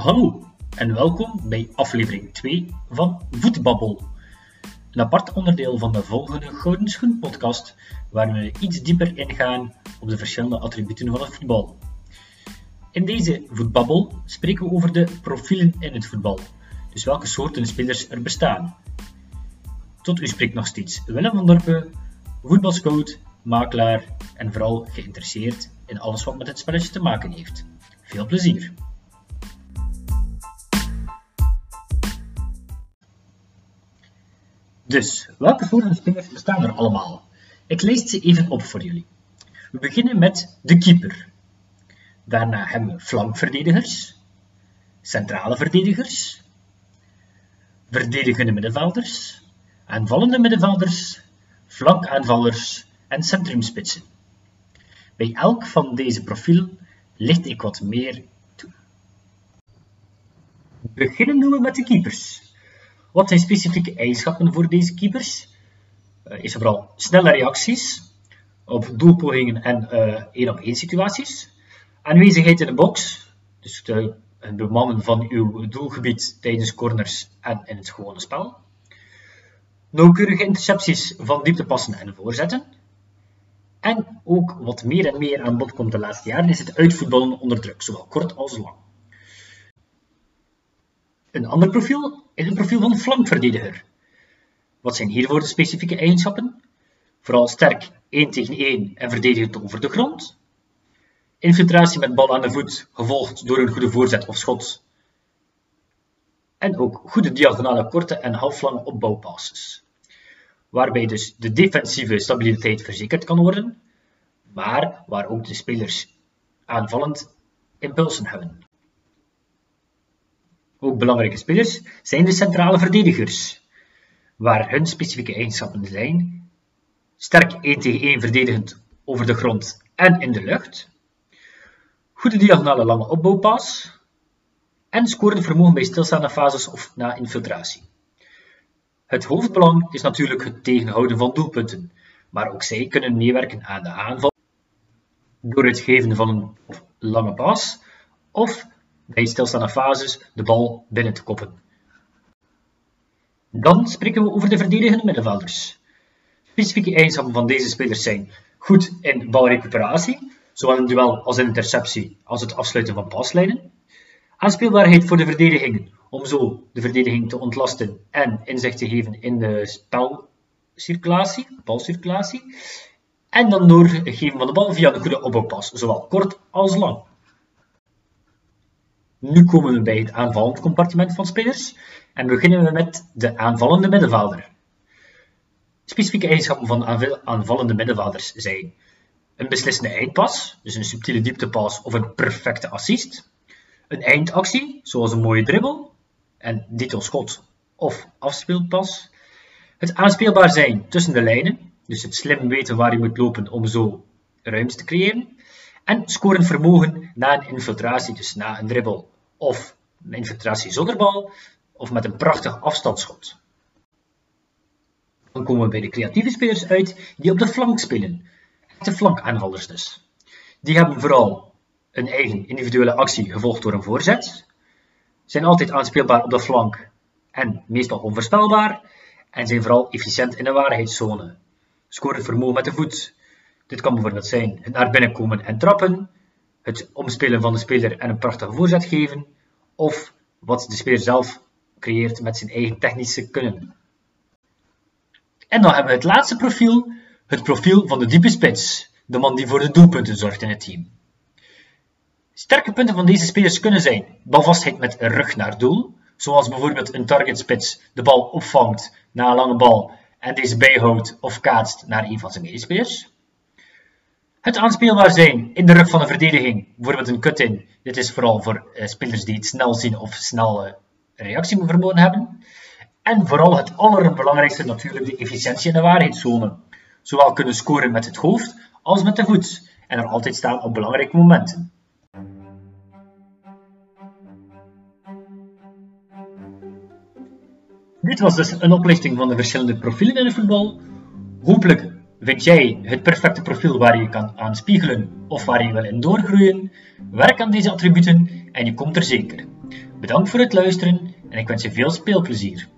Hallo en welkom bij aflevering 2 van Voetbabbel. Een apart onderdeel van de volgende Gouden Schoen podcast, waar we iets dieper ingaan op de verschillende attributen van het voetbal. In deze Voetbabbel spreken we over de profielen in het voetbal, dus welke soorten spelers er bestaan. Tot u spreekt nog steeds Willem van Dorpen, voetbalscout, makelaar en vooral geïnteresseerd in alles wat met het spelletje te maken heeft. Veel plezier! Dus, welke soorten spelers bestaan er allemaal? Ik lees ze even op voor jullie. We beginnen met de keeper. Daarna hebben we flankverdedigers, centrale verdedigers, verdedigende middenvelders, aanvallende middenvelders, flankaanvallers en centrumspitsen. Bij elk van deze profielen licht ik wat meer toe. Beginnen doen we met de keepers. Wat zijn specifieke eigenschappen voor deze keepers? Uh, is vooral snelle reacties op doelpogingen en één op één situaties. Aanwezigheid in de box, dus het bemannen van uw doelgebied tijdens corners en in het gewone spel. Nauwkeurige intercepties van dieptepassen en voorzetten. En ook wat meer en meer aan bod komt de laatste jaren is het uitvoetballen onder druk, zowel kort als lang. Een ander profiel is een profiel van flankverdediger. Wat zijn hiervoor de specifieke eigenschappen? Vooral sterk 1 tegen 1 en verdedigend over de grond. Infiltratie met bal aan de voet, gevolgd door een goede voorzet of schot. En ook goede diagonale korte en halflange opbouwpasses. Waarbij dus de defensieve stabiliteit verzekerd kan worden, maar waar ook de spelers aanvallend impulsen hebben. Ook belangrijke spelers zijn de centrale verdedigers, waar hun specifieke eigenschappen zijn. Sterk 1 tegen 1 verdedigend over de grond en in de lucht, goede diagonale lange opbouwpas. En scorend vermogen bij stilstaande fases of na infiltratie. Het hoofdbelang is natuurlijk het tegenhouden van doelpunten, maar ook zij kunnen meewerken aan de aanval door het geven van een lange pas of bij stilstaande fases de bal binnen te koppen. Dan spreken we over de verdedigende middenvelders. Specifieke eigenschappen van deze spelers zijn goed in balrecuperatie, zowel in duel als in interceptie, als het afsluiten van paslijnen. Aanspeelbaarheid voor de verdediging, om zo de verdediging te ontlasten en inzicht te geven in de spelcirculatie, balcirculatie. En dan door geven van de bal via een goede opbouwpas, zowel kort als lang. Nu komen we bij het aanvallend compartiment van spelers en beginnen we met de aanvallende middenvelder. Specifieke eigenschappen van aanvallende middenvelders zijn een beslissende eindpas, dus een subtiele dieptepas of een perfecte assist, een eindactie, zoals een mooie dribbel en dito schot of afspeelpas, het aanspeelbaar zijn tussen de lijnen, dus het slim weten waar je moet lopen om zo ruimte te creëren, en scorend vermogen na een infiltratie, dus na een dribbel of een infiltratie zonder bal, of met een prachtig afstandsschot. Dan komen we bij de creatieve spelers uit die op de flank spelen. De flankaanvallers dus. Die hebben vooral een eigen individuele actie gevolgd door een voorzet, zijn altijd aanspeelbaar op de flank en meestal onvoorspelbaar, en zijn vooral efficiënt in de waarheidszone. Scoren vermogen met de voet. Dit kan bijvoorbeeld zijn het naar binnen komen en trappen, het omspelen van de speler en een prachtige voorzet geven, of wat de speler zelf creëert met zijn eigen technische kunnen. En dan hebben we het laatste profiel, het profiel van de diepe spits, de man die voor de doelpunten zorgt in het team. Sterke punten van deze spelers kunnen zijn balvastheid met rug naar doel, zoals bijvoorbeeld een targetspits de bal opvangt na een lange bal en deze bijhoudt of kaatst naar een van zijn medespelers. Het aanspeelbaar zijn in de rug van de verdediging, bijvoorbeeld een cut-in. Dit is vooral voor uh, spelers die het snel zien of snel uh, reactievermogen hebben. En vooral het allerbelangrijkste natuurlijk de efficiëntie in de waarheidszone. Zowel kunnen scoren met het hoofd als met de voet en er altijd staan op belangrijke momenten. Dit was dus een oplichting van de verschillende profielen in het voetbal. Hopelijk vind jij het perfecte profiel waar je kan aan spiegelen of waar je wil in doorgroeien. Werk aan deze attributen en je komt er zeker. Bedankt voor het luisteren en ik wens je veel speelplezier.